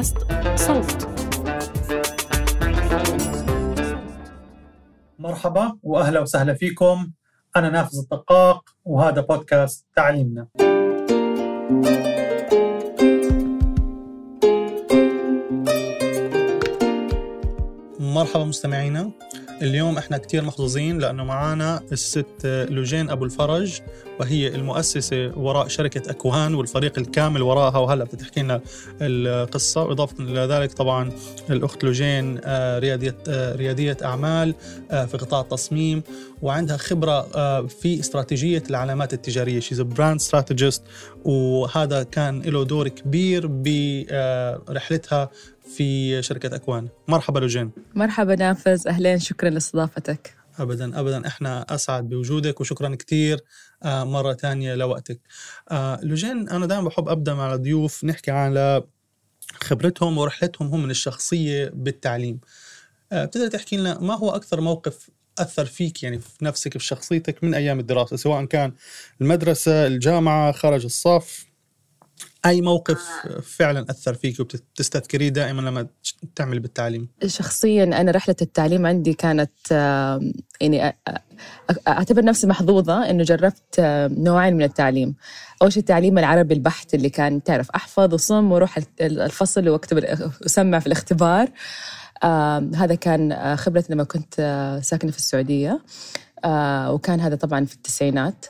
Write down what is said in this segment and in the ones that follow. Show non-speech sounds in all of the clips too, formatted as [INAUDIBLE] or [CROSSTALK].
بودكاست صوت. مرحبا وأهلا وسهلا فيكم. أنا نافذ الدقاق وهذا بودكاست تعليمنا. مرحبا مستمعينا. اليوم إحنا كتير محظوظين لأنه معنا الست لوجين أبو الفرج وهي المؤسسة وراء شركة اكوان والفريق الكامل وراءها وهلأ بتحكي لنا القصة. وإضافة إلى ذلك طبعا الأخت لوجين آه، ريادية آه، ريادية أعمال آه، في قطاع التصميم وعندها خبرة في استراتيجية العلامات التجارية. She's brand strategist وهذا كان له دور كبير برحلتها في شركة أكوان. مرحبا لوجين مرحبا نافذ أهلين شكرا لاستضافتك. ابدا ابدا. إحنا أسعد بوجودك وشكرا كثير آه، مرة ثانية لوقتك. آه، لوجين أنا دائما بحب أبدأ مع الضيوف نحكي على خبرتهم ورحلتهم هم من الشخصية بالتعليم. آه، بتقدر تحكي لنا ما هو أكثر موقف أثر فيك يعني في نفسك في شخصيتك من أيام الدراسة؟ سواء كان المدرسة الجامعة خارج الصف. أي موقف فعلا أثر فيك وبتستذكريه دائما لما تعمل بالتعليم؟ شخصيا أنا رحلة التعليم عندي كانت يعني أعتبر نفسي محظوظة إنه جربت نوعين من التعليم. أول شيء التعليم العربي البحت اللي كان تعرف أحفظ وصم وأروح الفصل وأكتب واسمع في الاختبار. هذا كان خبرتي لما كنت ساكنة في السعودية. وكان هذا طبعا في التسعينات.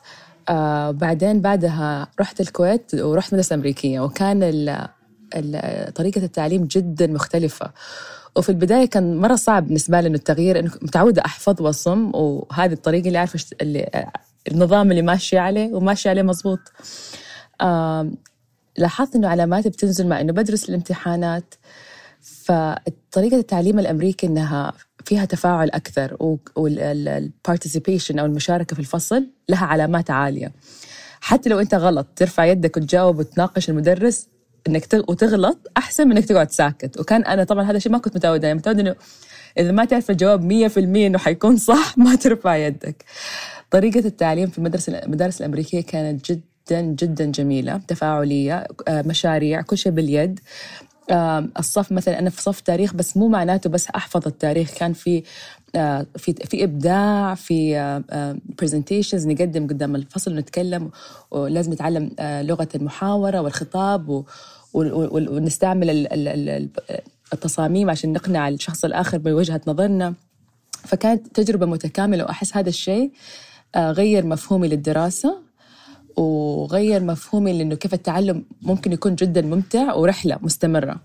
آه بعدين بعدها رحت الكويت ورحت مدرسة أمريكية وكان طريقة التعليم جدا مختلفة. وفي البداية كان مرة صعب بالنسبة لي إنه التغيير إنه متعودة أحفظ وأصم وهذه الطريقة اللي عارفة اللي النظام اللي ماشي عليه وماشي عليه مظبوط. لاحظت إنه علاماتي بتنزل مع إنه بدرس الامتحانات فطريقة التعليم الأمريكي إنها فيها تفاعل أكثر والبارتيسيبيشن أو المشاركة في الفصل لها علامات عالية. حتى لو أنت غلط ترفع يدك وتجاوب وتناقش المدرس إنك وتغلط أحسن من إنك تقعد ساكت. وكان أنا طبعا هذا الشيء ما كنت متعودة يعني متعودة إنه إذا ما تعرف الجواب 100% إنه حيكون [LAUGHS] صح ما ترفع يدك. طريقة التعليم في المدرسة المدارس الأمريكية كانت جدا جدا جميلة. تفاعلية آه، مشاريع كل شيء باليد. الصف مثلا أنا في صف تاريخ بس مو معناته بس أحفظ التاريخ. كان في آه، في في إبداع في برزنتيشنز آه، نقدم قدام الفصل ونتكلم ولازم نتعلم آه، لغة المحاورة والخطاب ونستعمل التصاميم عشان نقنع الشخص الآخر بوجهة نظرنا. فكانت تجربة متكاملة وأحس هذا الشيء غير مفهومي للدراسة. وغير مفهومي لأنه كيف التعلم ممكن يكون جدا ممتع ورحلة مستمرة.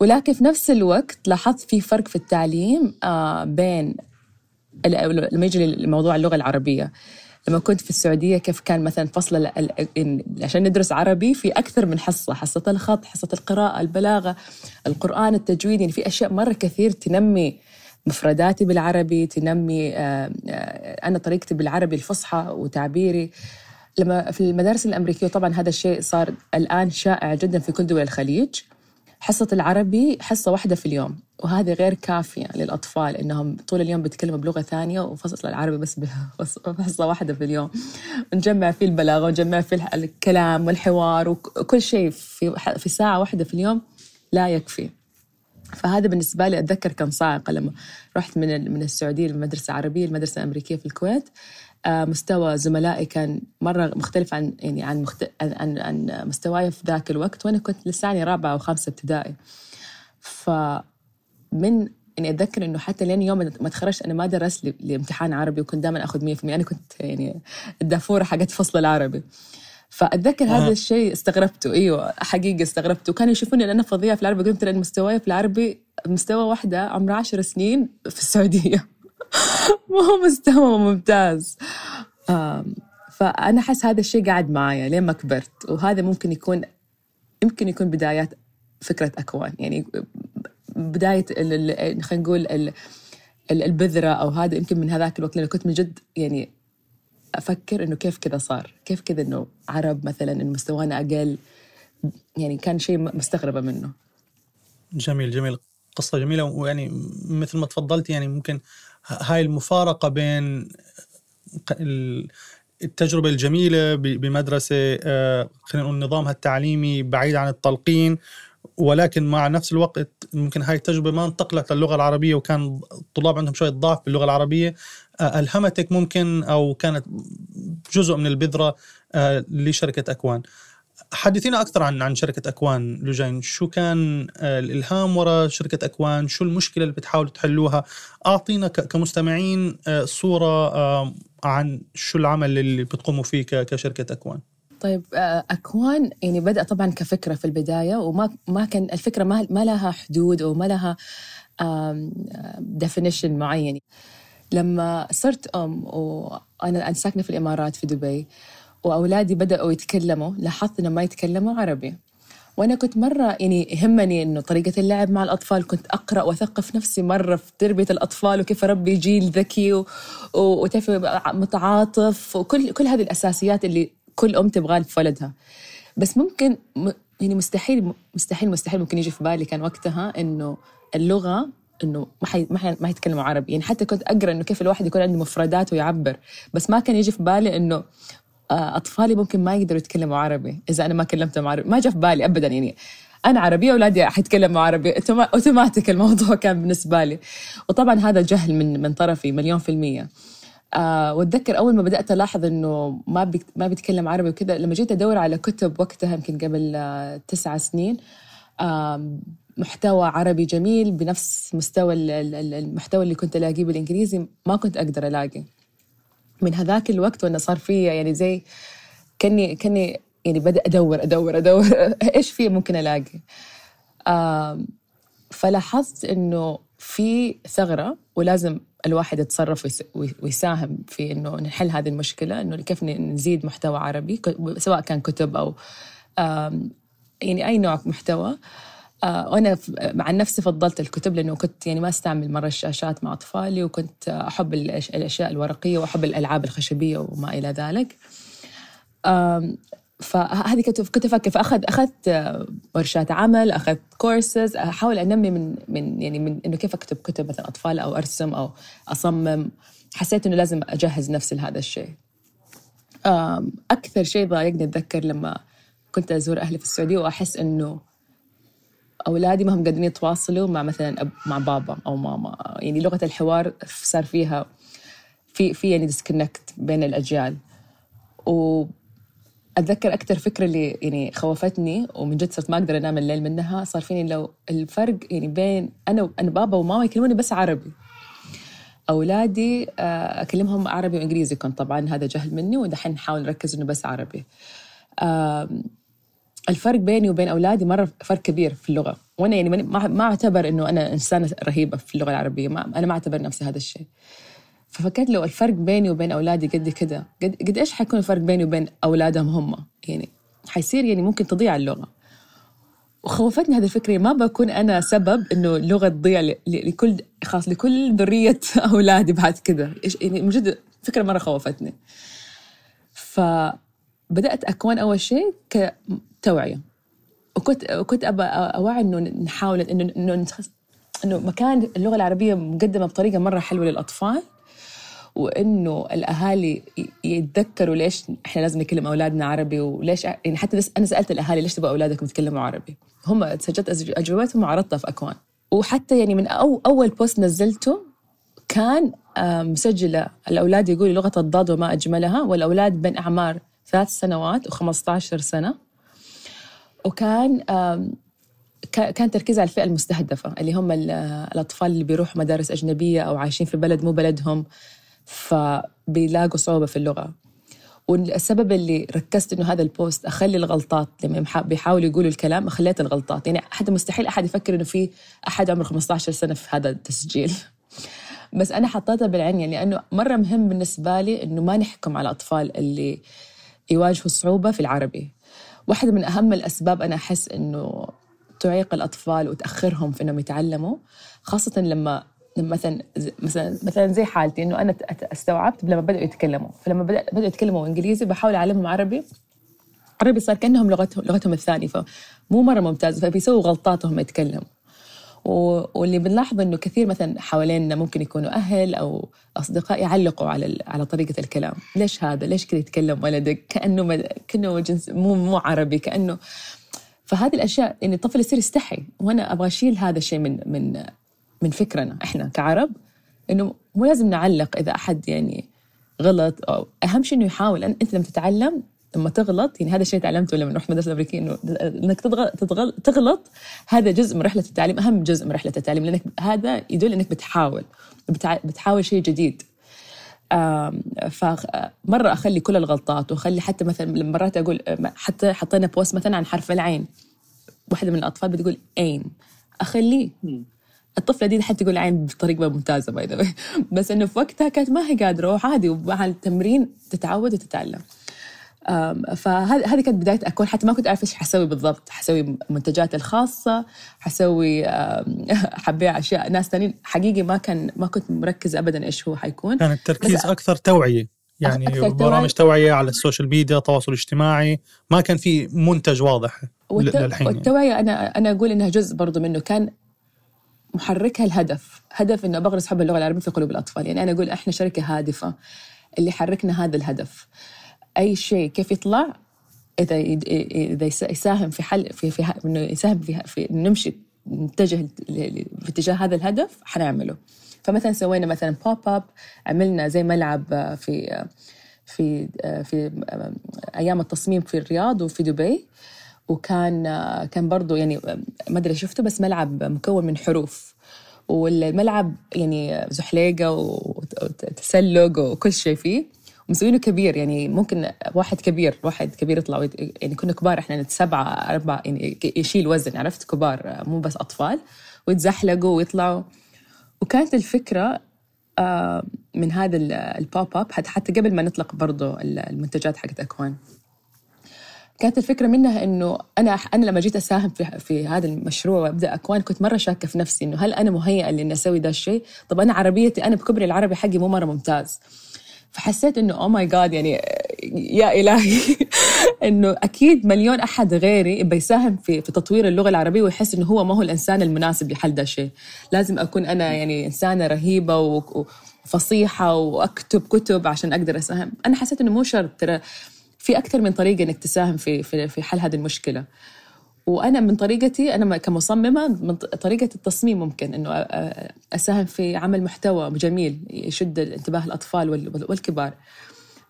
ولكن في نفس الوقت لاحظت في فرق في التعليم آه، بين لما يجي لموضوع اللغة العربية. لما كنت في السعودية كيف كان مثلا فصل عشان ندرس عربي في أكثر من حصة حصة الخط حصة القراءة البلاغة القرآن التجويد يعني في أشياء مرة كثير تنمي مفرداتي بالعربي تنمي آه، آه، أنا طريقتي بالعربي الفصحى وتعبيري. لما في المدارس الأمريكية طبعا هذا الشيء صار الآن شائع جدا في كل دول الخليج. حصة العربي حصة واحدة في اليوم وهذه غير كافية للأطفال إنهم طول اليوم بيتكلموا بلغة ثانية وفصل العربي بس بحصة واحدة في اليوم. نجمع فيه البلاغة ونجمع فيه الكلام والحوار وكل شيء في في ساعة واحدة في اليوم لا يكفي. فهذا بالنسبة لي أتذكر كان صاعقة لما رحت من من السعودية للمدرسة العربية المدرسة الأمريكية في الكويت. آه، مستوى زملائي كان مرة مختلف عن يعني عن مخت... عن عن مستواي في ذاك الوقت وأنا كنت لساني رابعة أو خامسة ابتدائي. فمن يعني أتذكر إنه حتى لين يوم ما تخرجت أنا ما درست لامتحان عربي وكنت دائما آخذ 100% أنا كنت يعني الدافورة حقت فصل العربي. فأتذكر آه. هذا الشيء استغربته. إيوه حقيقة استغربته. وكانوا يشوفوني ان أنا فظيعة في العربي. قلت لأن مستواي في العربي مستوى واحدة عمرها عشر سنين في السعودية. [LAUGHS] ما هو مستوى ممتاز. فأنا أحس هذا الشيء قاعد معايا لين ما كبرت. وهذا ممكن يكون يمكن يكون بدايات فكرة أكوان. يعني بداية خلينا نقول البذرة أو هذا يمكن من هذاك الوقت. لأنه كنت من جد يعني أفكر إنه كيف كذا صار؟ كيف كذا إنه عرب مثلا إن مستوانا أقل؟ يعني كان شيء مستغربة منه. جميل جميل. قصة جميلة ويعني مثل ما تفضلت يعني ممكن هاي المفارقة بين التجربة الجميلة بمدرسة آه، خلينا نقول نظامها التعليمي بعيد عن التلقين ولكن مع نفس الوقت ممكن هاي التجربة ما انتقلت للغة العربية وكان الطلاب عندهم شوية ضعف باللغة العربية. آه، الهمتك ممكن أو كانت جزء من البذرة آه، لشركة أكوان. حدثينا أكثر عن عن شركة أكوان لوجين. شو كان آه، الإلهام وراء شركة أكوان؟ شو المشكلة اللي بتحاولوا تحلوها؟ أعطينا كمستمعين صورة عن شو العمل اللي بتقوموا فيه كشركة أكوان. طيب أكوان يعني بدأ طبعا كفكرة في البداية وما ما كان الفكرة ما ما لها حدود أو ما لها ديفينيشن معين. لما صرت أم وأنا ساكنة في الإمارات في دبي وأولادي بدأوا يتكلموا لاحظت إنهم ما يتكلموا عربي. وأنا كنت مرة يعني يهمني إنه طريقة اللعب مع الأطفال كنت أقرأ وأثقف نفسي مرة في تربية الأطفال وكيف أربي جيل ذكي و... وكيف متعاطف وكل كل هذه الأساسيات اللي كل أم تبغاها في ولدها. بس ممكن يعني مستحيل مستحيل مستحيل ممكن يجي في بالي كان وقتها إنه اللغة إنه ما حي ما, حي ما يتكلموا عربي. يعني حتى كنت أقرأ إنه كيف الواحد يكون عنده مفردات ويعبر. بس ما كان يجي في بالي إنه آه، أطفالي ممكن ما يقدروا يتكلموا عربي إذا أنا ما كلمتهم عربي. ما جاء في بالي ابدا يعني. أنا عربية اولادي حيتكلموا عربي. أوتوماتيك الموضوع [LAUGHS] كان بالنسبة لي. وطبعا هذا جهل من من طرفي مليون في المية. آه واتذكر أول ما بدأت ألاحظ إنه ما ما بيتكلم عربي وكذا لما جيت أدور على كتب وقتها يمكن قبل آه تسعة سنين آه محتوى عربي جميل بنفس مستوى المحتوى اللي كنت ألاقيه بالإنجليزي ما كنت أقدر ألاقي. من هذاك الوقت وأنا صار في يعني زي كأني كأني يعني بدأ أدور أدور أدور [LAUGHS] إيش في ممكن ألاقي. آه فلاحظت إنه في ثغرة ولازم الواحد يتصرف ويساهم في إنه نحل هذه المشكلة إنه كيف نزيد محتوى عربي سواء كان كتب أو يعني أي نوع محتوى. آه، وأنا مع نفسي فضلت الكتب لأنه كنت يعني ما أستعمل مرة الشاشات مع أطفالي وكنت أحب الأشياء الورقية وأحب الألعاب الخشبية وما إلى ذلك. فهذه كنت كنت أفكر فاخذ أخذت ورشات عمل أخذت كورسز أحاول أنمي من من يعني من إنه كيف أكتب كتب مثلا أطفال أو أرسم أو أصمم. حسيت إنه لازم أجهز نفسي لهذا الشيء. أكثر شيء ضايقني أتذكر لما كنت أزور أهلي في السعودية وأحس إنه أولادي ما هم قادرين يتواصلوا مع مثلا أب مع بابا أو ماما. يعني لغة الحوار صار فيها في في يعني ديسكونكت بين الأجيال. و أتذكر أكثر فكرة اللي يعني خوفتني ومن جد صرت ما أقدر أنام الليل منها صار فيني لو الفرق يعني بين أنا أنا بابا وماما يكلموني بس عربي. أولادي آه، أكلمهم عربي وإنجليزي كنت طبعا هذا جهل مني ودحين نحاول نركز إنه بس عربي. الفرق بيني وبين أولادي مرة فرق كبير في اللغة. وأنا يعني ما ما أعتبر إنه أنا إنسانة رهيبة في اللغة العربية ما أنا ما أعتبر نفسي هذا الشيء. ففكرت لو الفرق بيني وبين أولادي قد كده قد, قد إيش حيكون الفرق بيني وبين أولادهم هم؟ يعني حيصير يعني ممكن تضيع اللغة. وخوفتني هذه الفكرة ما بكون أنا سبب إنه اللغة تضيع لكل خاص لكل ذرية [LAUGHS] أولادي بعد كده. يعني من جد فكرة مرة خوفتني. فبدأت أكون أول شيء كتوعية. وكنت وكنت ابى أوعي إنه نحاول انه إنه إنه مكان اللغة العربية مقدمة بطريقة مرة حلوة للأطفال. وإنه الأهالي يتذكروا ليش إحنا لازم نكلم أولادنا عربي وليش يعني حتى أنا سألت الأهالي ليش تبغى اولادكم يتكلموا عربي. هم سجلت أجوبتهم وعرضتها في أكوان. وحتى يعني من أو أول بوست نزلته كان مسجلة الأولاد يقولوا لغة الضاد وما أجملها والأولاد بين أعمار ثلاث سنوات و15 سنة. وكان كان تركيز على الفئة المستهدفة اللي هم الأطفال اللي بيروحوا مدارس أجنبية أو عايشين في بلد مو بلدهم. فبيلاقوا صعوبة في اللغة. والسبب اللي ركزت إنه هذا البوست أخلي الغلطات لما بيحاولوا يقولوا الكلام أخليت الغلطات. يعني حتى مستحيل أحد يفكر إنه في أحد عمره 15 سنة في هذا التسجيل. [LAUGHS] بس أنا حطيتها بالعين يعني لأنه مرة مهم بالنسبة لي إنه ما نحكم على الأطفال اللي يواجهوا صعوبة في العربي. واحدة من أهم الأسباب أنا أحس إنه تعيق الأطفال وتأخرهم في إنهم يتعلموا خاصة لما مثلا مثلا مثلا زي حالتي إنه أنا استوعبت لما بدأوا يتكلموا فلما بدأوا يتكلموا إنجليزي بحاول أعلمهم عربي عربي صار كأنهم لغتهم لغتهم الثانية فمو مرة ممتاز فبيسووا غلطات وهم يتكلموا واللي بنلاحظ إنه كثير مثلا حوالينا ممكن يكونوا أهل أو أصدقاء يعلقوا على على طريقة الكلام، ليش هذا؟ ليش كذا يتكلم ولدك؟ كأنه مد... كأنه جنس مو مو عربي كانه فهذه الأشياء إن الطفل يصير يستحي وأنا أبغى أشيل هذا الشيء من من من فكرنا إحنا كعرب إنه مو لازم نعلق إذا أحد يعني غلط أو أهم شيء إنه يحاول. أنت لما تتعلم لما تغلط يعني هذا الشيء تعلمته لما رحت مدرسة أمريكية إنه إنك تغلط تغلط هذا جزء من رحلة التعليم أهم جزء من رحلة التعليم لأنك هذا يدل إنك بتحاول بتحاول شيء جديد. فمرة أخلي كل الغلطات وأخلي حتى مثلا مرات أقول حتى حطينا بوست مثلا عن حرف العين واحدة من الأطفال بتقول عين أخليه. الطفلة دي حتى تقول عين بطريقة ممتازة باي [LAUGHS] بس إنه في وقتها كانت ما هي قادرة وعادي ومع التمرين تتعود وتتعلم. فهذه كانت بداية أكون. حتى ما كنت أعرف إيش حسوي بالضبط. حسوي منتجاتي الخاصة حسوي [LAUGHS] حبيع أشياء. ناس ثانيين حقيقي ما كان ما كنت مركزه ابدا إيش هو حيكون. كان التركيز أكثر توعية. يعني برامج توعية على ال social media التواصل الاجتماعي ما كان في منتج واضح والت... للحين والتوعية أنا أنا أقول إنها جزء برضو منه. كان محركها الهدف. هدف إنه بغرس حب اللغة العربية في قلوب الأطفال. يعني أنا أقول إحنا شركة هادفة اللي حركنا هذا الهدف. أي شيء كيف يطلع؟ إذا إذا يساهم في حل في في إنه يساهم في, في نمشي نتجه في اتجاه هذا الهدف حنعمله. فمثلا سوينا مثلا بوب اب عملنا زي ملعب في في في أيام التصميم في الرياض وفي دبي. وكان كان برضه يعني ما أدري شفته بس ملعب مكون من حروف. والملعب يعني زحليقة وتسلق وكل شيء فيه. مسوينه كبير يعني ممكن واحد كبير واحد كبير يطلع يعني كنا كبار إحنا سبعة أربعة يعني يشيل وزن عرفت؟ كبار مو بس أطفال. ويتزحلقوا ويطلعوا. وكانت الفكرة آه، من هذا ال pop-up حتى قبل ما نطلق برضو المنتجات حقت أكوان. كانت الفكرة منها إنه أنا أنا لما جيت أساهم في في هذا المشروع وأبدأ أكوان كنت مرة شاكة في نفسي إنه هل أنا مهيئة لإني أسوي ذا الشيء؟ طب أنا عربيتي أنا بكبري العربي حقي مو مرة ممتاز. فحسيت إنه أو ماي جاد يعني يا إلهي. [LAUGHS] إنه أكيد مليون أحد غيري بيساهم في في تطوير اللغة العربية ويحس إنه هو ما هو الإنسان المناسب لحل ده الشيء. لازم أكون أنا يعني إنسانة رهيبة وفصيحه وأكتب كتب عشان أقدر أساهم. أنا حسيت إنه مو شرط ترى في أكثر من طريقة إنك تساهم في في حل هذه المشكلة. وأنا من طريقتي أنا كمصممة من طريقة التصميم ممكن إنه أساهم في عمل محتوى جميل يشد انتباه الأطفال والكبار.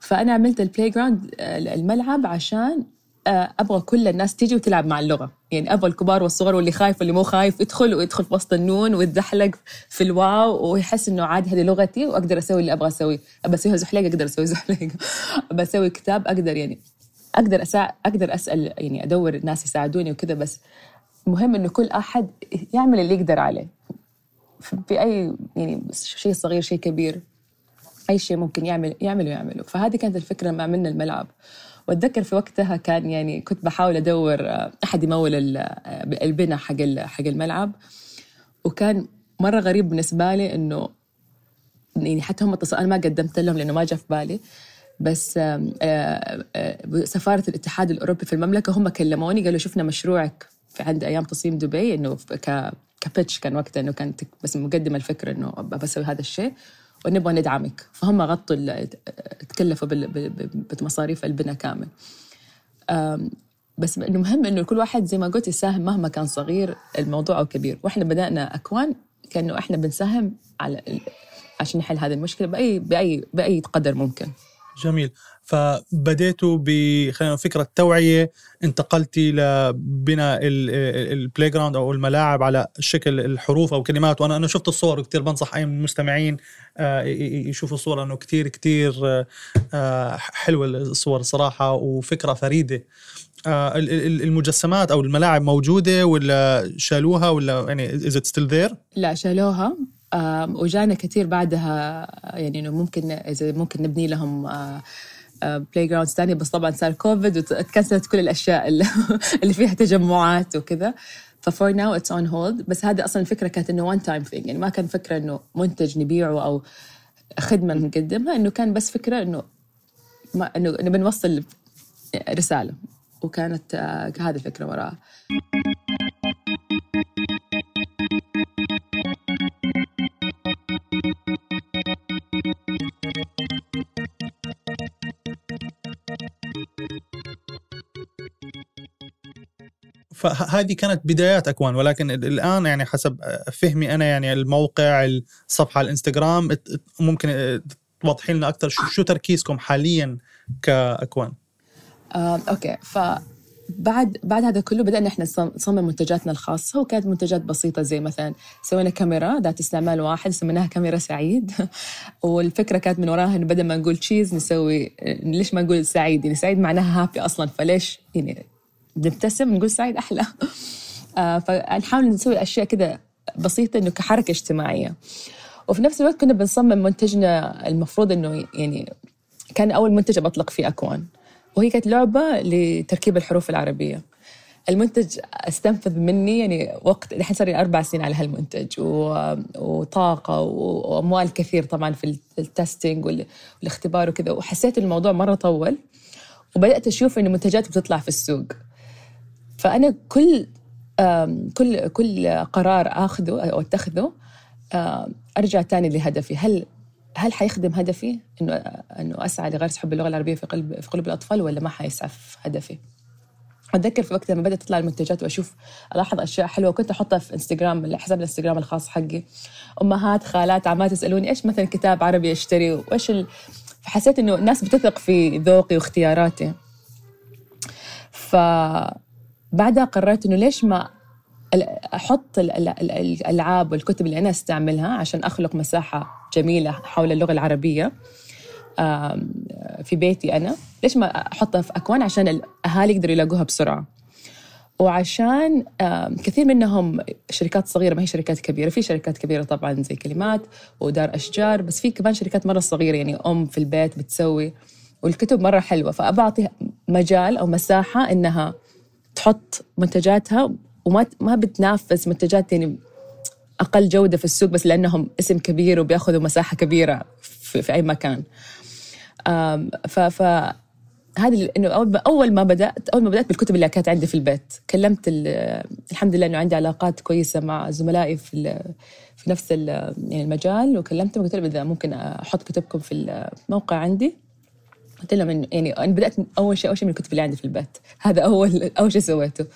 فأنا عملت ال playground الملعب عشان أبغى كل الناس تيجي وتلعب مع اللغة. يعني أبغى الكبار والصغار واللي خايف واللي مو خايف يدخل ويدخل في وسط النون ويتزحلق في الواو ويحس إنه عادي هذه لغتي وأقدر أسوي اللي أبغى أسويه. ابى أسويها زحليقة أقدر أسوي [LAUGHS] زحليقة. ابى أسوي كتاب أقدر يعني أقدر أسا... أقدر أسأل يعني أدور الناس يساعدوني وكذا بس مهم إنه كل أحد يعمل اللي يقدر عليه. في اي يعني شيء صغير شيء كبير أي شيء ممكن يعمل يعمله يعمله فهذه كانت الفكرة لما عملنا الملعب. واتذكر في وقتها كان يعني كنت بحاول أدور أحد يمول البناء حق حق الملعب. وكان مرة غريب بالنسبة لي إنه يعني حتى هم اتصلوا أنا ما قدمت لهم لأنه ما جاء في بالي. بس سفارة الاتحاد الأوروبي في المملكة هم كلموني قالوا شفنا مشروعك في عند أيام تصميم دبي إنه ك ك pitch كان وقتها إنه كانت بس مقدمة الفكرة إنه بسوي هذا الشيء. ونبغى ندعمك. فهم غطوا تكلفوا بمصاريف البناء كامل. بس إنه مهم إنه كل واحد زي ما قلت يساهم مهما كان صغير الموضوع أو كبير. وإحنا بدأنا أكوان كأنه إحنا بنساهم على عشان نحل هذه المشكلة بأي بأي بأي قدر ممكن. جميل. فبديتوا بخلينا فكرة توعية انتقلتي لبناء ال playground أو الملاعب على شكل الحروف أو كلمات. وأنا أنا شفت الصور وكثير بنصح أي المستمعين آه، يشوفوا الصور لأنه كثير كثير آه، حلوة الصور صراحة وفكرة فريدة. آه، المجسمات أو الملاعب موجودة ولا شالوها ولا يعني is it still there؟ لا شالوها. وجانا كثير بعدها يعني إنه ممكن إذا ممكن نبني لهم playgrounds ثانية بس طبعا صار كوفيد وت cancel ت كل الأشياء [LAUGHS] اللي فيها تجمعات وكذا. ف for now it's on hold بس هذه أصلا الفكرة كانت إنه one time thing يعني ما كان فكرة إنه منتج نبيعه أو خدمة نقدمها. إنه كان بس فكرة إنه ما إنه بنوصل رسالة. وكانت uh, هذه الفكرة وراها. فهذه كانت بدايات أكوان ولكن الآن يعني حسب فهمي أنا يعني الموقع الصفحة الإنستغرام ممكن توضحي لنا أكثر شو, شو تركيزكم حاليا كأكوان؟ آه، okay. ف بعد بعد هذا كله بدأنا إحنا نصمم منتجاتنا الخاصة وكانت منتجات بسيطة زي مثلا سوينا كاميرا ذات استعمال واحد سميناها كاميرا سعيد. [LAUGHS] والفكرة كانت من وراها إنه بدل ما نقول cheese نسوي ليش ما نقول سعيد؟ يعني سعيد معناها هابي أصلا فليش يعني نبتسم نقول سعيد أحلى. آه، فنحاول نسوي أشياء كده بسيطة إنه كحركة اجتماعية. وفي نفس الوقت كنا بنصمم منتجنا المفروض إنه يعني كان أول منتج بطلق فيه أكوان. وهي كانت لعبة لتركيب الحروف العربية. المنتج استنفذ مني يعني وقت الحين صار لي أربع سنين على هالمنتج. وطاقة وأموال كثير طبعا في التستنج والاختبار وكذا. وحسيت الموضوع مرة طول. وبدأت أشوف إنه منتجات بتطلع في السوق. فأنا كل كل كل قرار آخذه أو أتخذه أرجع تاني لهدفي. هل هل حيخدم هدفي إنه إنه أسعى لغرس حب اللغة العربية في قلب في قلوب الأطفال ولا ما حيسعى في هدفي؟ أتذكر في وقت لما بدأت تطلع المنتجات وأشوف ألاحظ أشياء حلوة. وكنت أحطها في إنستغرام حساب الإنستغرام الخاص حقي. أمهات خالات عمات يسألوني إيش مثلا كتاب عربي أشتري؟ وإيش ال... فحسيت إنه الناس بتثق في ذوقي واختياراتي. فبعدها قررت إنه ليش ما أحط الألعاب والكتب اللي أنا أستعملها عشان أخلق مساحة جميلة حول اللغة العربية في بيتي أنا. ليش ما أحطها في أكوان؟ عشان الأهالي يقدروا يلاقوها بسرعة. وعشان كثير منهم شركات صغيرة ما هي شركات كبيرة في شركات كبيرة طبعا زي كلمات ودار أشجار بس في كمان شركات مرة صغيرة يعني أم في البيت بتسوي والكتب مرة حلوة. فابعطي مجال أو مساحة إنها تحط منتجاتها وما ما بتنافس منتجات يعني أقل جودة في السوق بس لأنهم اسم كبير وبيأخذوا مساحة كبيرة في, في أي مكان. ف ف هذه إنه أول ما بدات أول ما بدأت بالكتب اللي كانت عندي في البيت. كلمت الحمد لله إنه عندي علاقات كويسة مع زملائي في في نفس يعني المجال وكلمتهم وقلت لهم إذا ممكن أحط كتبكم في الموقع عندي. قلت لهم يعني أنا بدأت أول شيء أول شيء من الكتب اللي عندي في البيت. هذا اول [LAUGHS] أول شيء سويته.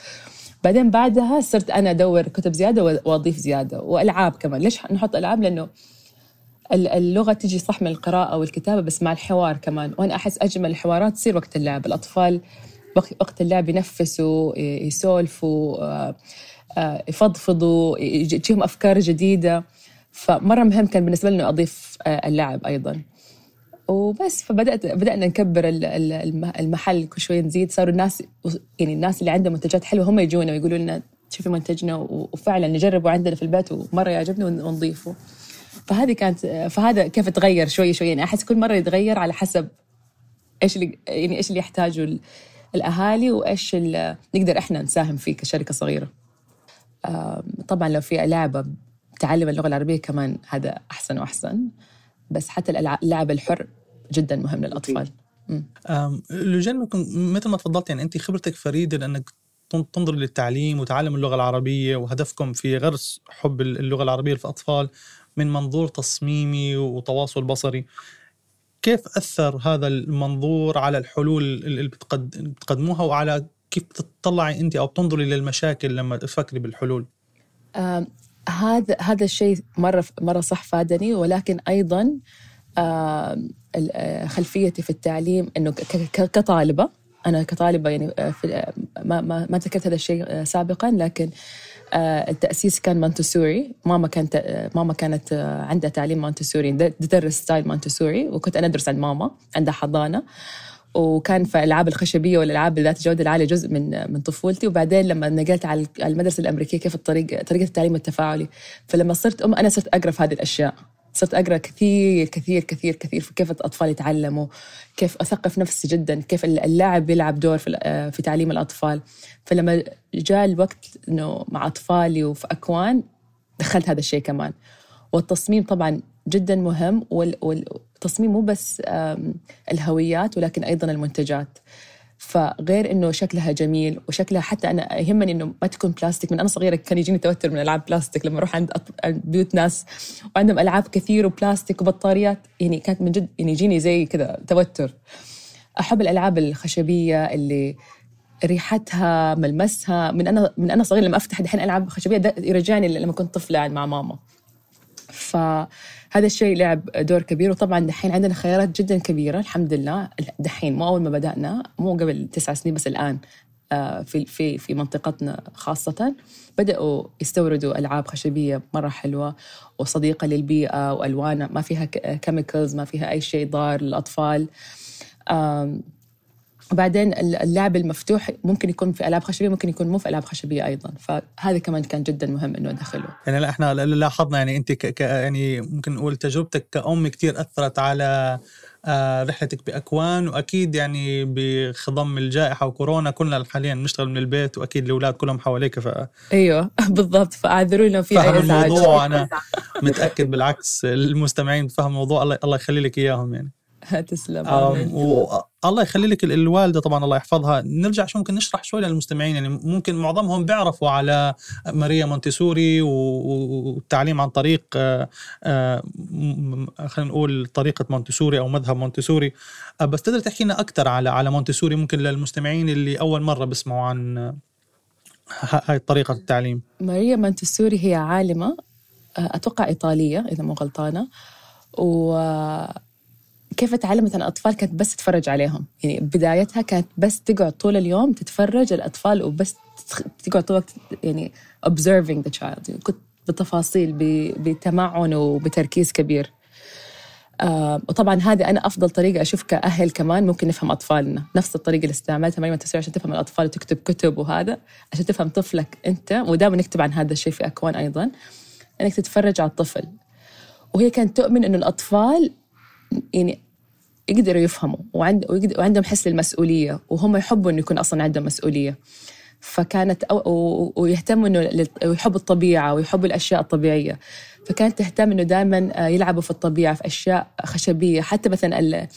بعدين بعدها صرت أنا أدور كتب زيادة وأضيف زيادة. وألعاب كمان. ليش نحط ألعاب؟ لأنه اللغة تجي صح من القراءة والكتابة بس مع الحوار كمان. وأنا أحس أجمل الحوارات تصير وقت اللعب. الأطفال وقت اللعب ينفسوا يسولفوا آه، آه، يفضفضوا تجيهم أفكار جديدة. فمرة مهم كان بالنسبة لنا أضيف آه، اللعب أيضا. وبس فبدات بدأنا نكبر المحل كل شوي نزيد. صاروا الناس يعني الناس اللي عندهم منتجات حلوة هم يجونا ويقولوا لنا شوفي منتجنا وفعلا نجربه عندنا في البيت ومرة يعجبنا ونضيفه. فهذه كانت فهذا كيف تغير شوي شوي. يعني أحس كل مرة يتغير على حسب إيش اللي يعني إيش اللي يحتاجه الأهالي وإيش اللي نقدر إحنا نساهم فيه كشركة صغيرة. طبعا لو في لعبة تعلم اللغة العربية كمان هذا أحسن وأحسن. بس حتى اللعب الحر جدا مهم للأطفال. لجين مثل ما تفضلت يعني أنت خبرتك فريدة لأنك تنظر للتعليم وتعلم اللغة العربية وهدفكم في غرس حب اللغة العربية في الاطفال من منظور تصميمي وتواصل بصري. كيف أثر هذا المنظور على الحلول اللي بتقدموها وعلى كيف تطلعي أنت أو تنظري للمشاكل لما تفكري بالحلول؟ هذا هذا الشيء مرة مرة صح فادني ولكن أيضا آه، خلفيتي في التعليم إنه كطالبة. أنا كطالبة يعني آه، آه، ما ما ما ذكرت هذا الشيء سابقا لكن التأسيس كان مونتسوري. ماما كانت ماما كانت عندها تعليم مونتسوري تدرس style مونتسوري وكنت أنا أدرس عند ماما عندها حضانة. وكان في الالعاب الخشبية والألعاب ذات الجودة العالية جزء من من طفولتي. وبعدين لما نقلت على المدرسة الأمريكية كيف الطريقة طريقة التعليم التفاعلي. فلما صرت أم أنا صرت أقرأ في هذه الأشياء. صرت أقرأ كثير كثير كثير كثير في كيف الأطفال يتعلموا كيف أثقف نفسي جدا كيف اللعب بيلعب دور في, في تعليم الأطفال. فلما جاء الوقت إنه مع أطفالي وفي أكوان دخلت هذا الشيء كمان. والتصميم طبعا جدا مهم والتصميم مو بس الهويات ولكن أيضا المنتجات. فغير إنه شكلها جميل وشكلها حتى أنا يهمني إنه ما تكون بلاستيك من أنا صغيرة كان يجيني توتر من ألعاب بلاستيك لما أروح عند بيوت ناس وعندهم ألعاب كثير وبلاستيك وبطاريات. يعني كانت من جد يعني يجيني زي كذا توتر. أحب الألعاب الخشبية اللي ريحتها ملمسها. من أنا من أنا صغير لما أفتح دحين ألعاب خشبية ده يرجعني لما كنت طفلة مع ماما. فهذا الشيء لعب دور كبير وطبعا دحين عندنا خيارات جدا كبيرة الحمد لله دحين مو اول ما بدأنا مو قبل تسع سنين بس الآن آه، في في في منطقتنا خاصة. بدأوا يستوردوا ألعاب خشبية مرة حلوة وصديقة للبيئة وألوانها ما فيها كيميكلز ما فيها أي شيء ضار للأطفال. وبعدين اللعب المفتوح ممكن يكون في ألعاب خشبية ممكن يكون مو في ألعاب خشبية أيضا. فهذا كمان كان جدا مهم إنه ادخله يعني لا إحنا لاحظنا يعني أنت ك يعني ممكن نقول تجربتك كأم كثير أثرت على آه، رحلتك بأكوان وأكيد يعني بخضم الجائحة وكورونا كلنا حاليا بنشتغل من البيت وأكيد الأولاد كلهم حواليك ف أيوه [LAUGHS] بالضبط. فاعذرونا في أي ازعاج الموضوع أنا [LAUGHS] متأكد بالعكس. المستمعين فهم الموضوع الله الله يخلي لك إياهم يعني. [LAUGHS] تسلم. الله يخلي لك الوالدة طبعا الله يحفظها. نرجع شو ممكن نشرح شوي للمستمعين يعني ممكن معظمهم بيعرفوا على ماريا مونتيسوري والتعليم عن طريق آه، آه، خلينا نقول طريقة مونتيسوري أو مذهب مونتيسوري. آه، بس تقدر تحكي لنا أكثر على على مونتيسوري ممكن للمستمعين اللي أول مرة بسمعوا عن هاي طريقة التعليم. ماريا مونتيسوري هي عالمة أتوقع إيطالية إذا مو غلطانة. و كيف تعلمت عن الأطفال كانت بس تتفرج عليهم؟ يعني بدايتها كانت بس تقعد طول اليوم تتفرج الأطفال وبس تقعد طول الوقت يعني observing the child. يعني كنت بتفاصيل بتمعن وبتركيز كبير. آه وطبعا هذه أنا أفضل طريقة أشوف كأهل كمان ممكن نفهم أطفالنا. نفس الطريقة اللي استعملتها مريم تسوي عشان تفهم الأطفال وتكتب كتب وهذا. عشان تفهم طفلك أنت ودائما نكتب عن هذا الشيء في أكوان أيضا أنك تتفرج على الطفل. وهي كانت تؤمن أنه الأطفال يعني يقدروا يفهموا وعند وعندهم حس للمسؤولية وهم يحبوا إنه يكون أصلا عندهم مسؤولية. فكانت أو ويهتموا إنه ويحبوا الطبيعة ويحبوا الأشياء الطبيعية. فكانت تهتم إنه دائما يلعبوا في الطبيعة في أشياء خشبية. حتى مثلا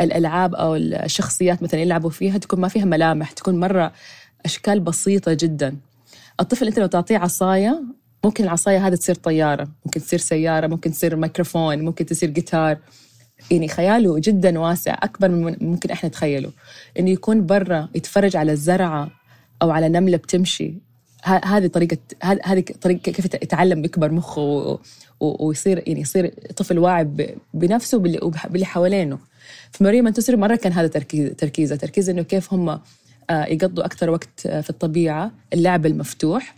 الألعاب أو الشخصيات مثلا يلعبوا فيها تكون ما فيها ملامح تكون مرة أشكال بسيطة جدا. الطفل أنت لو تعطيه عصاية ممكن العصاية هذه تصير طيارة ممكن تصير سيارة ممكن تصير ميكروفون ممكن تصير جيتار. يعني خياله جدا واسع أكبر من ممكن إحنا نتخيله. إنه يكون برا يتفرج على الزرعة أو على نملة بتمشي. هذه طريقه هذه طريقة كيف يتعلم يكبر مخه ويصير يعني يصير طفل واعي بنفسه وباللي حوالينه. في مريم منتصر مرة كان هذا تركيز تركيزه تركيز إنه كيف هم آه، يقضوا أكثر وقت آه، في الطبيعة اللعب المفتوح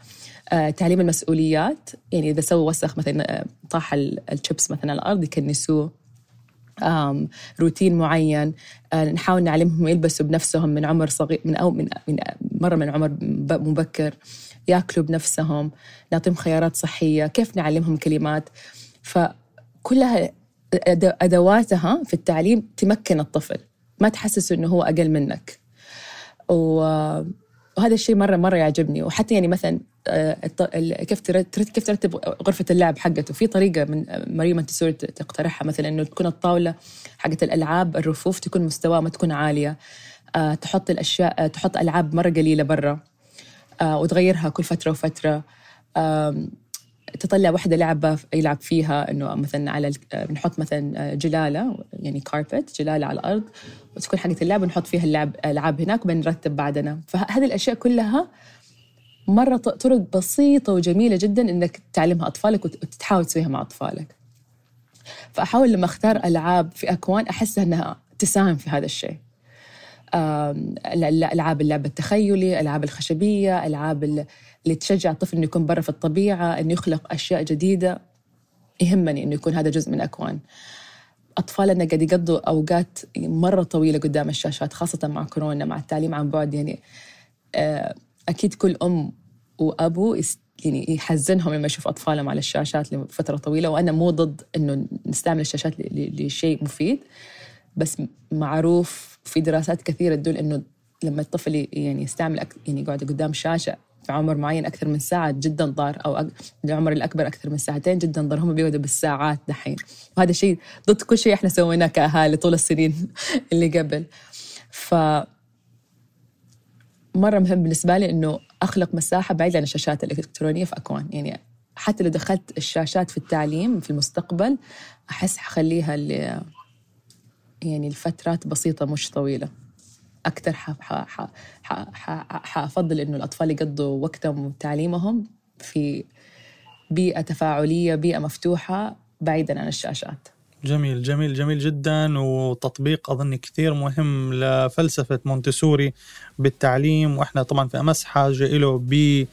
آه، تعليم المسؤوليات. يعني إذا سووا وسخ مثلا طاح الشيبس مثلا على الأرض يكنسوه. روتين معين آه، نحاول نعلمهم يلبسوا بنفسهم من عمر صغير من أو من, من مرة من عمر مبكر ياكلوا بنفسهم نعطيهم خيارات صحية كيف نعلمهم كلمات. فكلها أدواتها في التعليم تمكن الطفل ما تحسسه إنه هو أقل منك. وهذا الشيء مرة مرة يعجبني. وحتى يعني مثلا آه، كيف كيف ترتب غرفة اللعب حقته. في طريقة من مريم تسوي تقترحها مثلا إنه تكون الطاولة حقت الألعاب الرفوف تكون مستواها ما تكون عالية آه، تحط الأشياء آه، تحط ألعاب مرة قليلة برا وتغيرها كل فترة وفترة تطلع واحدة لعبة يلعب فيها إنه مثلا على بنحط مثلا جلالة يعني كاربت جلالة على الأرض وتكون حقت اللعب ونحط فيها اللعب ألعاب هناك وبنرتب بعدنا. فهذه الأشياء كلها مرة طرق بسيطة وجميلة جدا إنك تعلمها أطفالك وتحاول تسويها مع أطفالك. فأحاول لما أختار ألعاب في أكوان أحس أنها تساهم في هذا الشيء. الألعاب اللعب التخيلي ألعاب الخشبية ألعاب اللي تشجع الطفل إنه يكون برا في الطبيعة إنه يخلق أشياء جديدة. يهمني إنه يكون هذا جزء من أكوان. أطفالنا قاعد يقضوا أوقات مرة طويلة قدام الشاشات خاصة مع كورونا مع التعليم عن بعد. يعني آه، أكيد كل أم وأبو يعني يحزنهم لما يشوف أطفالهم على الشاشات لفترة طويلة وأنا مو ضد إنه نستعمل الشاشات لشيء مفيد. بس معروف في دراسات كثيرة تدل إنه لما الطفل يعني يستعمل أك... يعني يقعد قدام شاشة في عمر معين أكثر من ساعة جدا ضار أو أك... العمر الأكبر أكثر من ساعتين جدا ضار هم بيقعدوا بالساعات دحين. وهذا شيء ضد كل شيء إحنا سويناه كأهالي طول السنين [LAUGHS] اللي قبل. ف مرة مهم بالنسبة لي إنه أخلق مساحة بعيدة عن الشاشات الإلكترونية في أكوان. يعني حتى لو دخلت الشاشات في التعليم في المستقبل أحس حخليها يعني لفترات بسيطة مش طويلة. أكثر حأفضل إنه الأطفال يقضوا وقتهم وتعليمهم في بيئة تفاعلية بيئة مفتوحة بعيدا عن الشاشات. جميل جميل جميل جدا. وتطبيق أظن كثير مهم لفلسفة مونتسوري بالتعليم. وإحنا طبعا في أمس حاجة له ب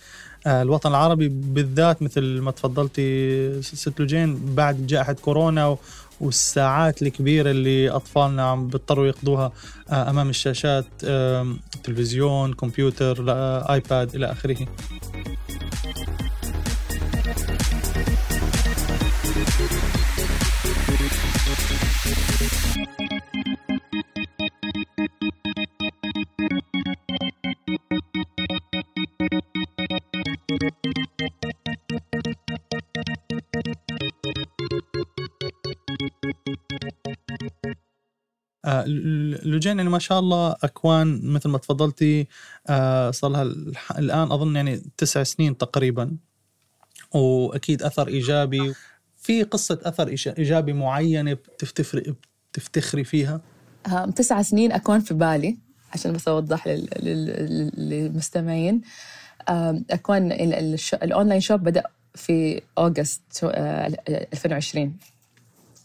الوطن العربي بالذات مثل ما تفضلتي ست لوجين بعد جائحة كورونا. والساعات الكبيرة اللي أطفالنا عم بيضطروا يقضوها آه، أمام الشاشات تلفزيون كمبيوتر آيباد إلى آخره. لوجين يعني ما شاء الله أكوان مثل ما تفضلتي آه صار لها الآن أظن يعني تسع سنين تقريبا. وأكيد أثر إيجابي. في قصة أثر إيجابي معينة بتفتخري فيها؟ تسع سنين أكوان في بالي عشان بس أوضح للمستمعين. أكوان ال online shop بدأ في August 2020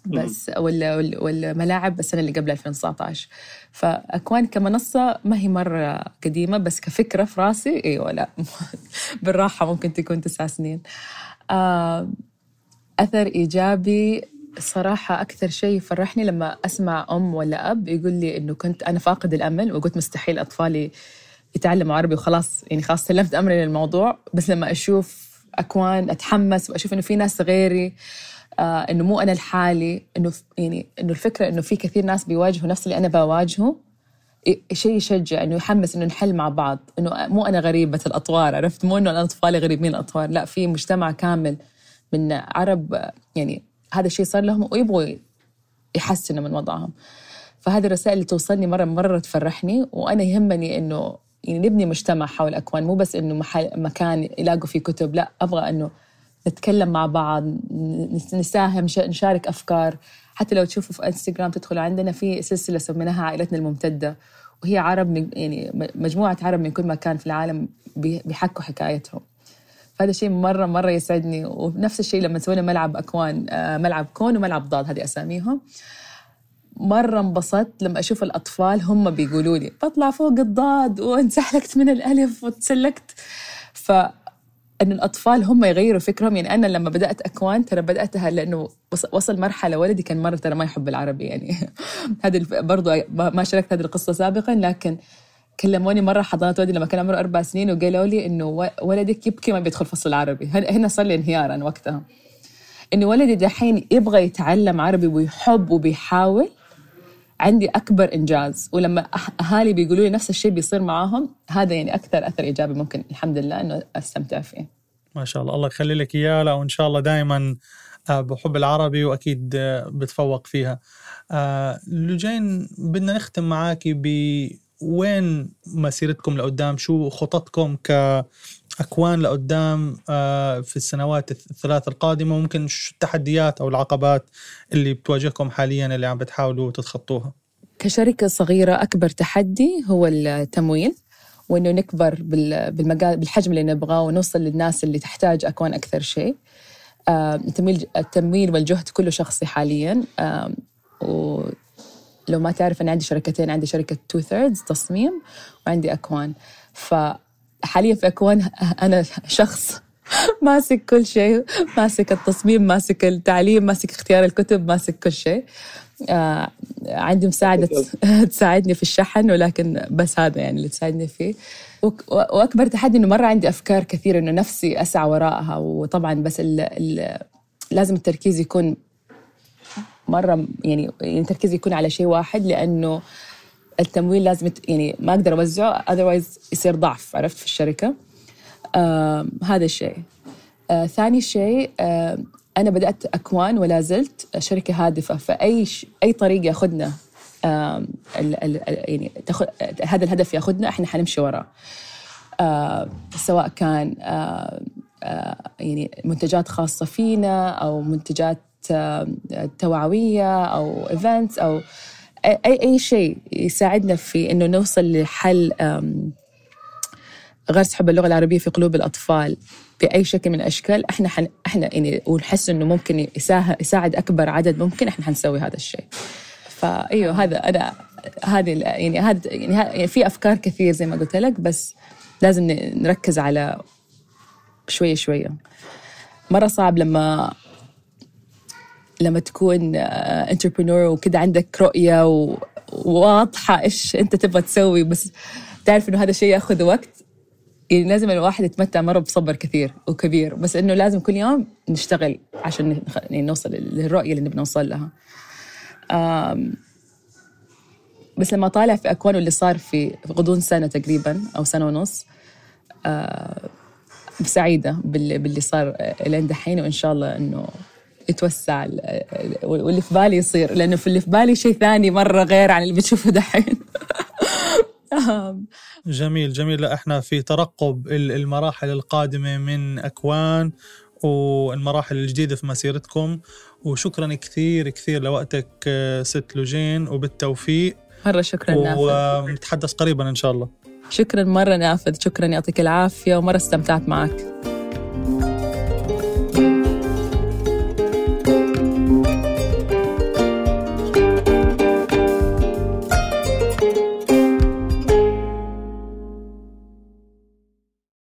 بس والملاعب السنة اللي قبل 2019 فأكوان كمنصة ما هي مرة قديمة بس كفكرة في راسي إيوه لا [LAUGHS] بالراحة ممكن تكون تسع سنين. أثر إيجابي صراحة أكثر شيء يفرحني لما أسمع أم ولا أب يقول لي إنه كنت أنا فاقد الأمل وقلت مستحيل أطفالي يتعلموا عربي وخلاص يعني خلاص سلمت أمري للموضوع. بس لما أشوف أكوان أتحمس وأشوف إنه في ناس غيري آه إنه مو أنا لحالي إنه يعني إنه الفكرة إنه في كثير ناس بيواجهوا نفس اللي أنا بواجهه. شيء يشجع إنه يحمس إنه نحل مع بعض إنه مو أنا غريبة الأطوار عرفت؟ مو إنه أنا اطفالي غريبين الأطوار لا في مجتمع كامل من عرب يعني هذا الشيء صار لهم ويبغوا يحسنوا من وضعهم. فهذه الرسائل اللي توصلني مرة مرة تفرحني وأنا يهمني إنه يعني نبني مجتمع حول الأكوان مو بس إنه محل مكان يلاقوا فيه كتب لا أبغى إنه نتكلم مع بعض نساهم نشارك أفكار. حتى لو تشوفوا في إنستغرام تدخلوا عندنا في سلسلة سميناها عائلتنا الممتدة. وهي عرب يعني مجموعة عرب من كل مكان في العالم بيحكوا حكايتهم. فهذا الشيء مرة مرة يسعدني. ونفس الشيء لما سوينا ملعب أكوان آه، ملعب كون وملعب ضاد هذه أساميهم. مرة انبسطت لما أشوف الأطفال هم بيقولوا لي بطلع فوق الضاد وانسحلكت من الألف وتسلكت ف أن الأطفال هم يغيروا فكرهم. يعني أنا لما بدأت أكوان ترى بدأتها لأنه وصل مرحلة ولدي كان مرة ترى ما يحب العربي. يعني [LAUGHS] هذه برضو ما شاركت هذه القصة سابقا لكن كلموني مرة حضانة ولدي لما كان عمره أربع سنين وقالوا لي إنه ولدك يبكي ما بيدخل فصل العربي. هنا صار لي انهيارا وقتها. إنه ولدي دحين يبغى يتعلم عربي ويحب وبيحاول عندي أكبر إنجاز. ولما أهالي بيقولوا لي نفس الشيء بيصير معاهم هذا يعني أكثر أثر إيجابي ممكن الحمد لله إنه أستمتع فيه. ما شاء الله. الله يخلي لك إياه. وإن شاء الله دائما آه، بحب العربي وأكيد آه، بتفوق فيها. آه، لجين بدنا نختم معاكي ب وين مسيرتكم لقدام؟ شو خططكم كأكوان لقدام آه، في السنوات الثلاث القادمة ممكن شو التحديات أو العقبات اللي بتواجهكم حاليا اللي عم بتحاولوا تتخطوها. كشركة صغيرة أكبر تحدي هو التمويل وإنه نكبر بالمجال بالحجم اللي نبغاه ونوصل للناس اللي تحتاج أكوان أكثر شيء. آه، التمويل والجهد كله شخصي حاليا. و لو ما تعرف أنا عندي شركتين عندي شركة Two Thirds تصميم وعندي أكوان. فحاليا في أكوان أنا شخص [LAUGHS] ماسك كل شيء ماسك التصميم ماسك التعليم ماسك اختيار الكتب ماسك كل شيء. آه عندي مساعدة [LAUGHS] تساعدني في الشحن ولكن بس هذا يعني اللي تساعدني فيه. وأكبر تحدي إنه مرة عندي أفكار كثيرة إنه نفسي أسعى وراءها. وطبعا بس ال ال لازم التركيز يكون مرة يعني التركيز يكون على شيء واحد لأنه التمويل لازم يعني ما أقدر أوزعه اذروايز يصير ضعف عرفت؟ في الشركة. آه هذا الشيء. آه ثاني شيء آه أنا بدأت أكوان ولا زلت شركة هادفة. فأي ش... أي طريق ياخذنا آه ال... ال... يعني تاخذ هذا الهدف ياخذنا إحنا حنمشي وراه. آه سواء كان آه آه يعني منتجات خاصة فينا أو منتجات توعوية أو events أو اي اي شيء يساعدنا في إنه نوصل لحل غرس حب اللغة العربية في قلوب الأطفال بأي شكل من الأشكال إحنا حن إحنا يعني ونحس إنه ممكن يساعد أكبر عدد ممكن إحنا حنسوي هذا الشيء. فايوه هذا أنا هذه يعني هذا يعني في أفكار كثير زي ما قلت لك بس لازم نركز على شوية شوية. مرة صعب لما لما تكون انتربرنور وكذا عندك رؤية وواضحة إيش أنت تبغى تسوي بس تعرف إنه هذا الشيء يأخذ وقت. يعني لازم الواحد يتمتع مرة بصبر كثير وكبير بس إنه لازم كل يوم نشتغل عشان يعني نوصل للرؤية اللي نبي نوصل لها. بس لما طالع في أكوان واللي صار في غضون سنة تقريبا أو سنة ونص سعيدة باللي صار لين دحين وإن شاء الله إنه يتوسع واللي في بالي يصير لأنه في اللي في بالي شيء ثاني مرة غير عن اللي بتشوفه دحين. [LAUGHS] جميل جميل. إحنا في ترقب المراحل القادمة من أكوان والمراحل الجديدة في مسيرتكم. وشكرا كثير كثير لوقتك ست لوجين وبالتوفيق. مرة شكرا نافذ. ونتحدث قريبا إن شاء الله. شكرا مرة نافذ. شكرا يعطيك العافية ومرة استمتعت معك.